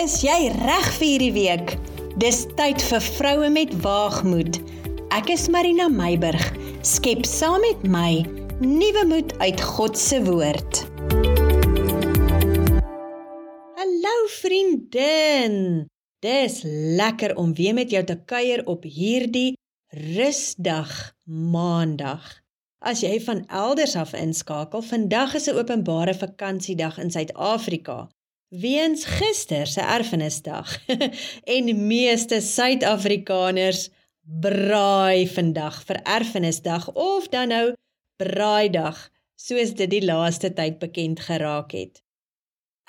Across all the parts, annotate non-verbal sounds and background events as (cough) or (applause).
Is jy reg vir hierdie week? Dis tyd vir vroue met waagmoed. Ek is Marina Meiburg. Skep saam met my nuwe moed uit God se woord. Hallo vriendin. Dis lekker om weer met jou te kuier op hierdie rusdag Maandag. As jy van elders af inskakel, vandag is 'n openbare vakansiedag in Suid-Afrika. Weens gister se erfenisdag (laughs) en meeste Suid-Afrikaners braai vandag vir erfenisdag of dan nou braaidag soos dit die laaste tyd bekend geraak het.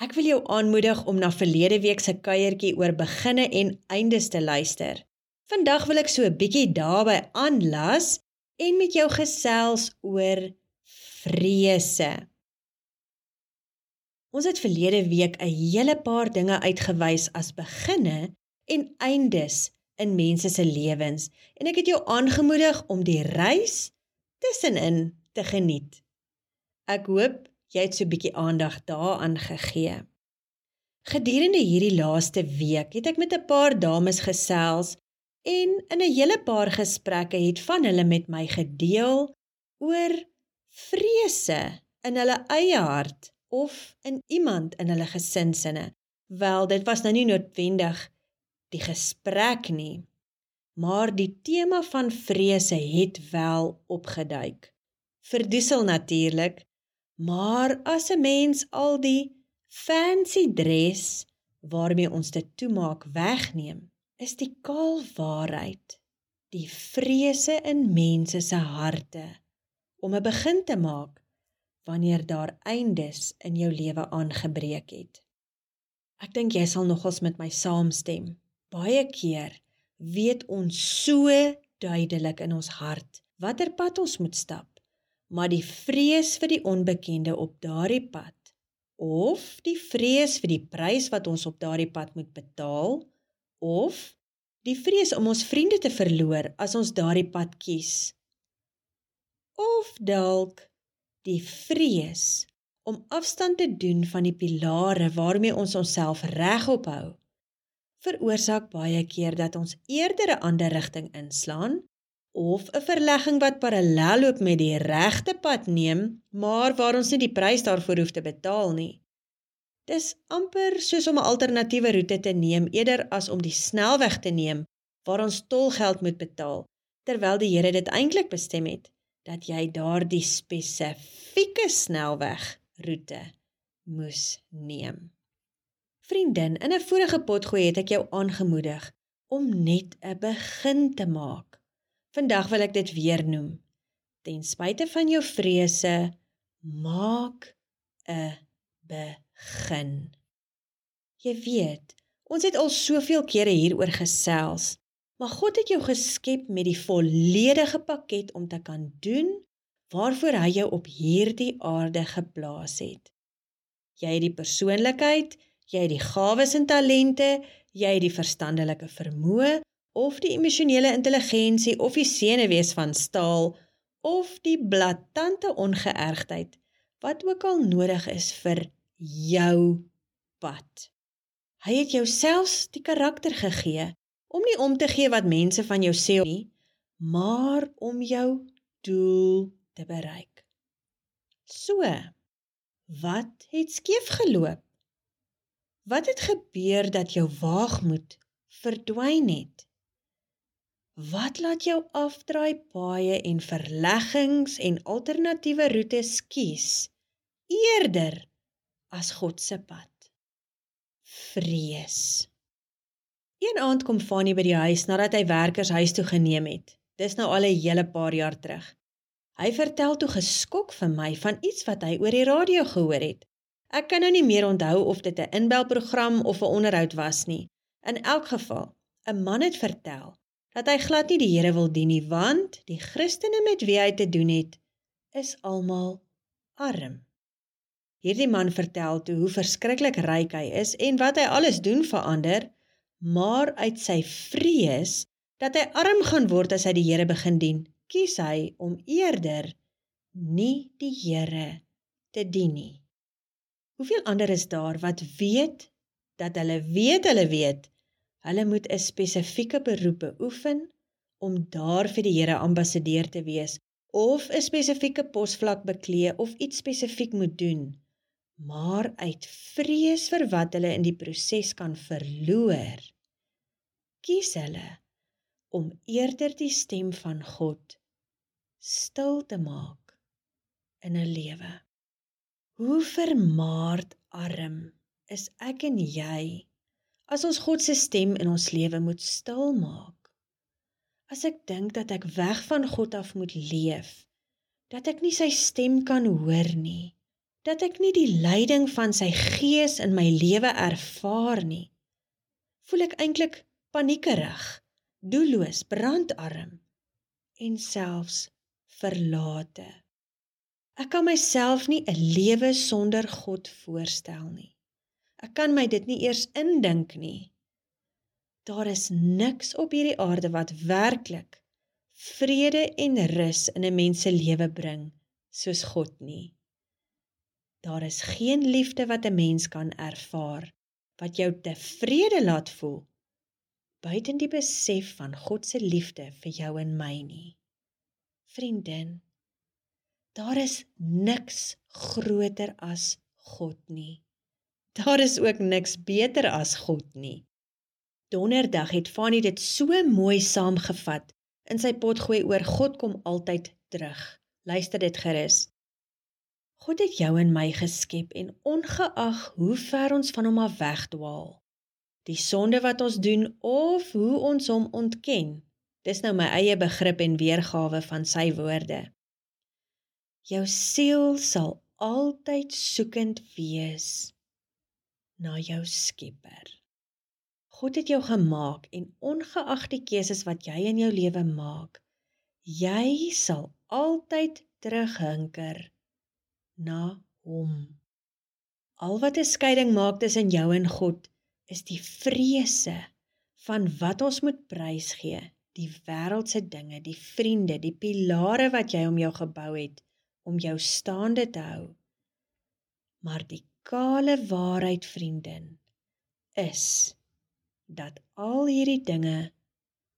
Ek wil jou aanmoedig om na verlede week se kuiertjie oor beginne en eindes te luister. Vandag wil ek so 'n bietjie daarby aanlas en met jou gesels oor vrese. Ons het verlede week 'n hele paar dinge uitgewys as beginne en eindes in mense se lewens en ek het jou aangemoedig om die reis tussenin te geniet. Ek hoop jy het so 'n bietjie aandag daaraan gegee. Gedurende hierdie laaste week het ek met 'n paar dames gesels en in 'n hele paar gesprekke het van hulle met my gedeel oor vrese in hulle eie hart of in iemand in hulle gesinsinne. Wel, dit was nou nie noodwendig die gesprek nie, maar die tema van vrese het wel opgeduik. Verdoesel natuurlik, maar as 'n mens al die fancy dress waarmee ons dit toemaak wegneem, is die kaal waarheid die vrese in mense se harte om 'n begin te maak wanneer daar eindes in jou lewe aangebreek het. Ek dink jy sal nogals met my saamstem. Baie keer weet ons so duidelik in ons hart watter pad ons moet stap, maar die vrees vir die onbekende op daardie pad of die vrees vir die prys wat ons op daardie pad moet betaal of die vrees om ons vriende te verloor as ons daardie pad kies of dalk die vrees om afstand te doen van die pilare waarmee ons onsself regop hou veroorsaak baie keer dat ons eerder 'n ander rigting inslaan of 'n verlegging wat parallel loop met die regte pad neem, maar waar ons nie die prys daarvoor hoef te betaal nie. Dis amper soos om 'n alternatiewe roete te neem eerder as om die snelweg te neem waar ons tolgeld moet betaal, terwyl die Here dit eintlik bestem het dat jy daardie spesifieke snelweg roete moes neem. Vriendin, in 'n vorige potgooi het ek jou aangemoedig om net 'n begin te maak. Vandag wil ek dit weer noem. Ten spyte van jou vrese, maak 'n begin. Jy weet, ons het al soveel kere hieroor gesels. Maar God het jou geskep met die volledige pakket om te kan doen waarvoor hy jou op hierdie aarde geplaas het. Jy het die persoonlikheid, jy het die gawes en talente, jy het die verstandelike vermoë of die emosionele intelligensie of die senuwees van staal of die blaatante ongeërgdheid wat ook al nodig is vir jou pad. Hy het jou selfs die karakter gegee om nie om te gee wat mense van jou sê nie, maar om jou doel te bereik. So, wat het skeef geloop? Wat het gebeur dat jou waagmoed verdwyn het? Wat laat jou afdraai paaie en verleggings en alternatiewe roetes kies eerder as God se pad? Vrees. Een aand kom Fanie by die huis nadat hy werkers huis toe geneem het. Dis nou al 'n hele paar jaar terug. Hy vertel toe geskok vir my van iets wat hy oor die radio gehoor het. Ek kan nou nie meer onthou of dit 'n inbelprogram of 'n onderhoud was nie. In elk geval, 'n man het vertel dat hy glad nie die Here wil dien nie want die Christene met wie hy te doen het, is almal arm. Hierdie man vertel toe hoe verskriklik ryk hy is en wat hy alles doen vir ander maar uit sy vrees dat hy arm gaan word as hy die Here begin dien, kies hy om eerder nie die Here te dien nie. Hoeveel ander is daar wat weet dat hulle weet hulle weet hulle moet 'n spesifieke beroep beoefen om daar vir die Here ambassadeur te wees of 'n spesifieke posvlak beklee of iets spesifiek moet doen maar uit vrees vir wat hulle in die proses kan verloor kies hulle om eerder die stem van God stil te maak in 'n lewe. Hoe vermaard arm is ek en jy as ons God se stem in ons lewe moet stil maak? As ek dink dat ek weg van God af moet leef, dat ek nie sy stem kan hoor nie, dat ek nie die leiding van sy gees in my lewe ervaar nie, voel ek eintlik paniekerig, doelloos, brandarm en selfs verlate. Ek kan myself nie 'n lewe sonder God voorstel nie. Ek kan my dit nie eers indink nie. Daar is niks op hierdie aarde wat werklik vrede en rus in 'n mens se lewe bring soos God nie. Daar is geen liefde wat 'n mens kan ervaar wat jou tevrede laat voel buiten die besef van God se liefde vir jou en my nie. Vriendin, daar is niks groter as God nie. Daar is ook niks beter as God nie. Donderdag het Fanny dit so mooi saamgevat in sy potgooi oor God kom altyd terug. Luister dit gerus. God het jou en my geskep en ongeag hoe ver ons van hom af wegdwaal, die sonde wat ons doen of hoe ons hom ontken. Dis nou my eie begrip en weergawe van sy woorde. Jou siel sal altyd soekend wees na jou Skepper. God het jou gemaak en ongeag die keuses wat jy in jou lewe maak, jy sal altyd terughinker na hom. Al wat 'n skeiding maak tussen jou en God is die vrese van wat ons moet prys gee, die wêreldse dinge, die vriende, die pilare wat jy om jou gebou het om jou staande te hou. Maar die kale waarheid, vriendin, is dat al hierdie dinge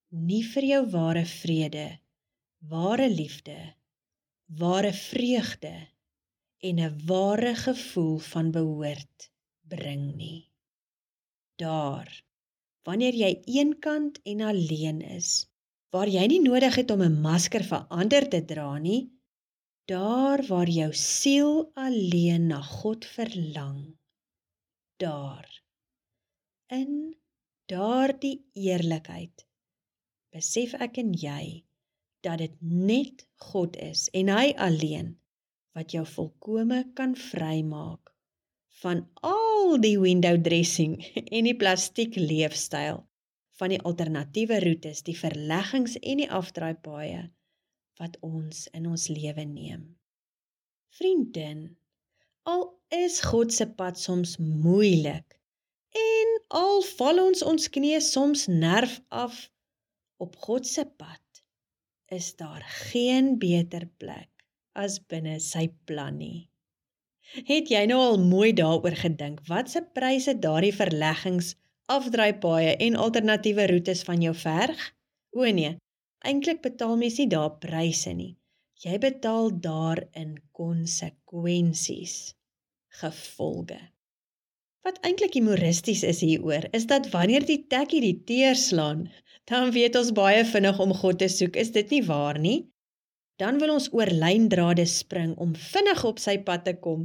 nie vir jou ware vrede, ware liefde, ware vreugde en 'n ware gevoel van behoort bring nie. Daar, wanneer jy eenkant en alleen is, waar jy nie nodig het om 'n masker vir ander te dra nie, daar waar jou siel alleen na God verlang, daar in daardie eerlikheid besef ek en jy dat dit net God is en hy alleen wat jou volkome kan vrymaak van al die window dressing (laughs) en die plastiek leefstyl van die alternatiewe roetes, die verleggings en die afdraaipaaie wat ons in ons lewe neem. Vriendin, al is God se pad soms moeilik En al val ons ons knieë soms nerf af op God se pad, is daar geen beter plek as binne sy plan nie. Het jy nou al mooi daaroor gedink wat se pryse daardie verleggings, afdraaipaaie en alternatiewe roetes van jou verg? O nee, eintlik betaal mens nie daar pryse nie. Jy betaal daarin konsekwensies, gevolge. Wat eintlik humoristies is hieroor, is dat wanneer die tekkie die teer slaan, dan weet ons baie vinnig om God te soek. Is dit nie waar nie? Dan wil ons oor lyndrade spring om vinnig op sy pad te kom,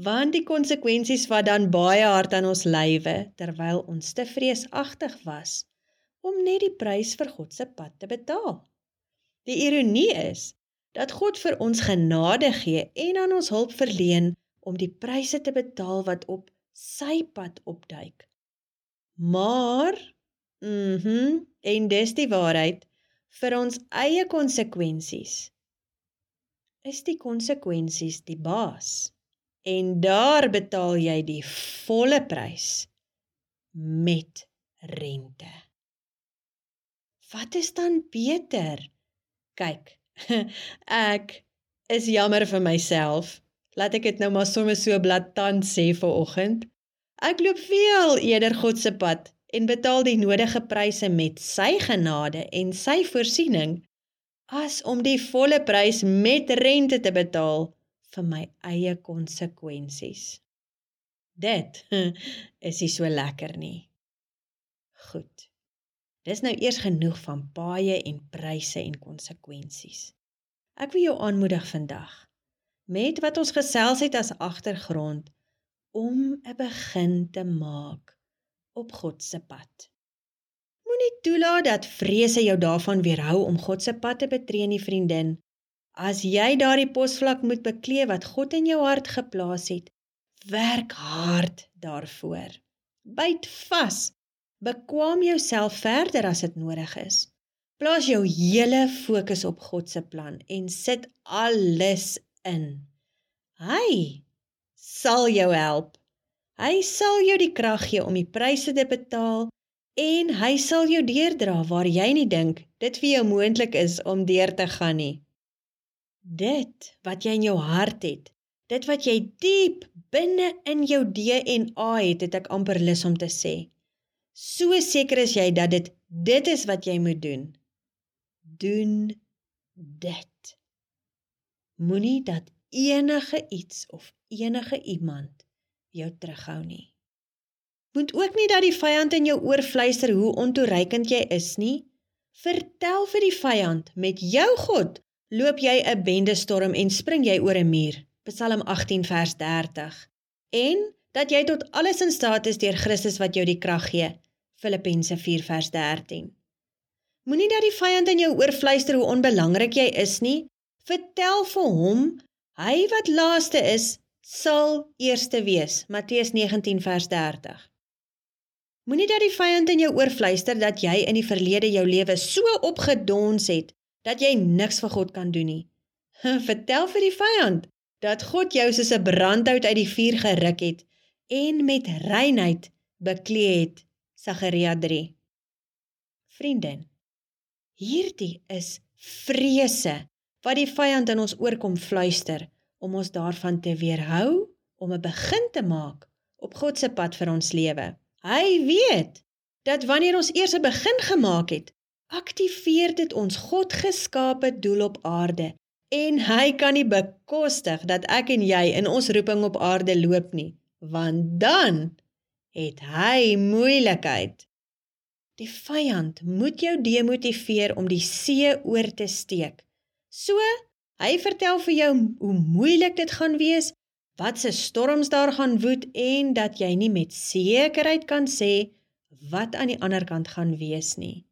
want die konsekwensies wat dan baie hard aan ons lywe terwyl ons te vreesagtig was om net die prys vir God se pad te betaal. Die ironie is dat God vir ons genade gee en aan ons hulp verleen om die pryse te betaal wat op sy pad opduik. Maar mhm, mm en dis die waarheid vir ons eie konsekwensies. Is die konsekwensies die baas? En daar betaal jy die volle prys met rente. Wat is dan beter? Kyk, (laughs) ek is jammer vir myself Laat ek dit nou maar sommer so blaatant sê vir oggend. Ek loop veel eerder God se pad en betaal die nodige pryse met sy genade en sy voorsiening as om die volle prys met rente te betaal vir my eie konsekwensies. Dit (laughs) is nie so lekker nie. Goed. Dis nou eers genoeg van paaie en pryse en konsekwensies. Ek wil jou aanmoedig vandag met wat ons gesels het as agtergrond om 'n begin te maak op God se pad. Moenie toelaat dat vrese jou daarvan weerhou om God se pad te betree nie, vriendin. As jy daardie posvlak moet beklee wat God in jou hart geplaas het, werk hard daarvoor. Byt vas. Bekwam jouself verder as dit nodig is. Plaas jou hele fokus op God se plan en sit alles in. Hy sal jou help. Hy sal jou die krag gee om die pryse te betaal en hy sal jou deurdra waar jy nie dink dit vir jou moontlik is om deur te gaan nie. Dit wat jy in jou hart het, dit wat jy diep binne in jou DNA het, het ek amper lus om te sê. So seker is jy dat dit dit is wat jy moet doen. Doen dit. Moenie dat enige iets of enige iemand jou terughou nie. Moet ook nie dat die vyand in jou oor fluister hoe ontoereikend jy is nie. Vertel vir die vyand met jou God loop jy 'n bende storm en spring jy oor 'n muur. Psalm 18 vers 30. En dat jy tot alles in staat is deur Christus wat jou die krag gee. Filippense 4 vers 13. Moenie dat die vyand in jou oor fluister hoe onbelangrik jy is nie. Vertel vir hom Hy wat laaste is, sal eerste wees. Matteus 19 vers 30. Moenie dat die vyand in jou oorfluister dat jy in die verlede jou lewe so opgedons het dat jy niks vir God kan doen nie. (laughs) Vertel vir die vyand dat God jou soos 'n brandhout uit die vuur geruk het en met reinheid bekleed het. Sagaria 3. Vriendin, hierdie is vrese wat die vyand in ons oorkom fluister om ons daarvan te weerhou om 'n begin te maak op God se pad vir ons lewe. Hy weet dat wanneer ons eers 'n begin gemaak het, aktiveer dit ons God geskape doel op aarde en hy kan nie bekostig dat ek en jy in ons roeping op aarde loop nie, want dan het hy moeilikheid. Die vyand moet jou demotiveer om die see oor te steek So, hy vertel vir jou hoe moeilik dit gaan wees, wat se storms daar gaan woed en dat jy nie met sekerheid kan sê wat aan die ander kant gaan wees nie.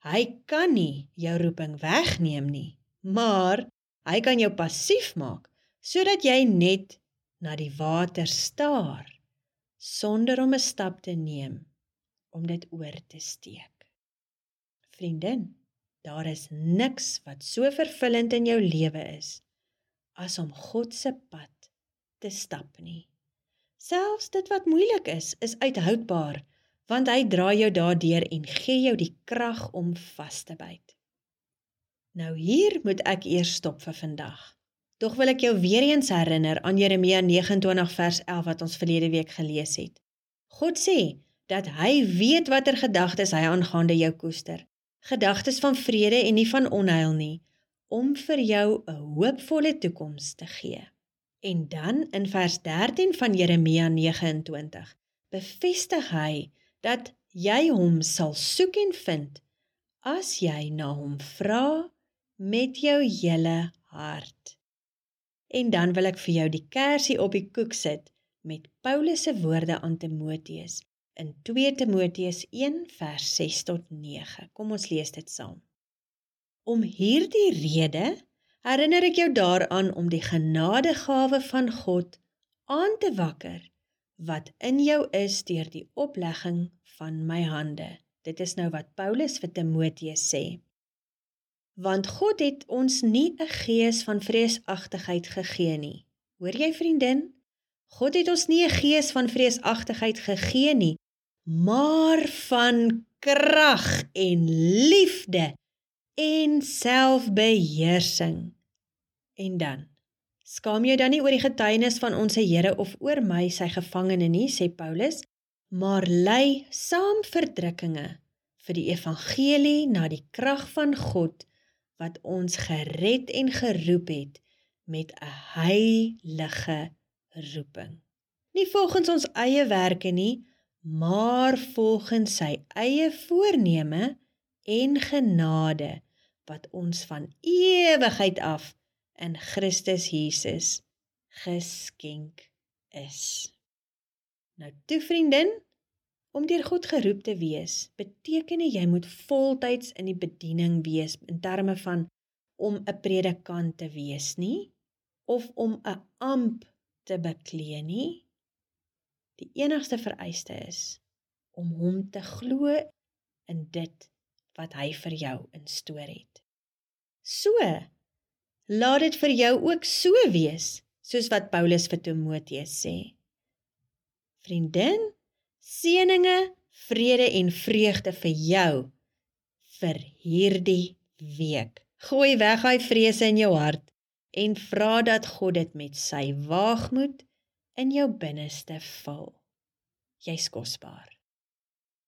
Hy kan nie jou roeping wegneem nie, maar hy kan jou passief maak sodat jy net na die water staar sonder om 'n stap te neem om dit oor te steek. Vriendin Daar is niks wat so vervullend in jou lewe is as om God se pad te stap nie. Selfs dit wat moeilik is, is uithoudbaar, want hy dra jou daardeur en gee jou die krag om vas te byt. Nou hier moet ek eers stop vir vandag. Tog wil ek jou weer eens herinner aan Jeremia 29 vers 11 wat ons verlede week gelees het. God sê dat hy weet watter gedagtes hy aangaande jou koester gedagtes van vrede en nie van onheil nie, om vir jou 'n hoopvolle toekoms te gee. En dan in vers 13 van Jeremia 29 bevestig hy dat jy hom sal soek en vind as jy na hom vra met jou hele hart. En dan wil ek vir jou die kersie op die koek sit met Paulus se woorde aan Timoteus in 2 Timoteus 1 vers 6 tot 9. Kom ons lees dit saam. Om hierdie rede herinner ek jou daaraan om die genadegawe van God aan te wakker wat in jou is deur die oplegging van my hande. Dit is nou wat Paulus vir Timoteus sê. Want God het ons nie 'n gees van vreesagtigheid gegee nie. Hoor jy vriendin? God het ons nie 'n gees van vreesagtigheid gegee nie, maar van krag en liefde en selfbeheersing. En dan Skaam jou dan nie oor die getuienis van ons Here of oor my sy gevangene nie, sê Paulus, maar ly saam verdrukkinge vir die evangelie na die krag van God wat ons gered en geroep het met 'n heilige roeping. Nie volgens ons eie werke nie, maar volgens sy eie voorneme en genade wat ons van ewigheid af in Christus Jesus geskenk is. Nou toe vriendin, om deur God geroep te wees, beteken nie jy moet voltyds in die bediening wees in terme van om 'n predikant te wees nie of om 'n amp te beklee nie. Die enigste vereiste is om hom te glo in dit wat hy vir jou instoor het. So laat dit vir jou ook so wees soos wat Paulus vir Timoteus sê. Vriendin, seëninge, vrede en vreugde vir jou vir hierdie week. Gooi weg daai vrese in jou hart en vra dat God dit met sy waagmoed in jou binneste vul. Jy's kosbaar.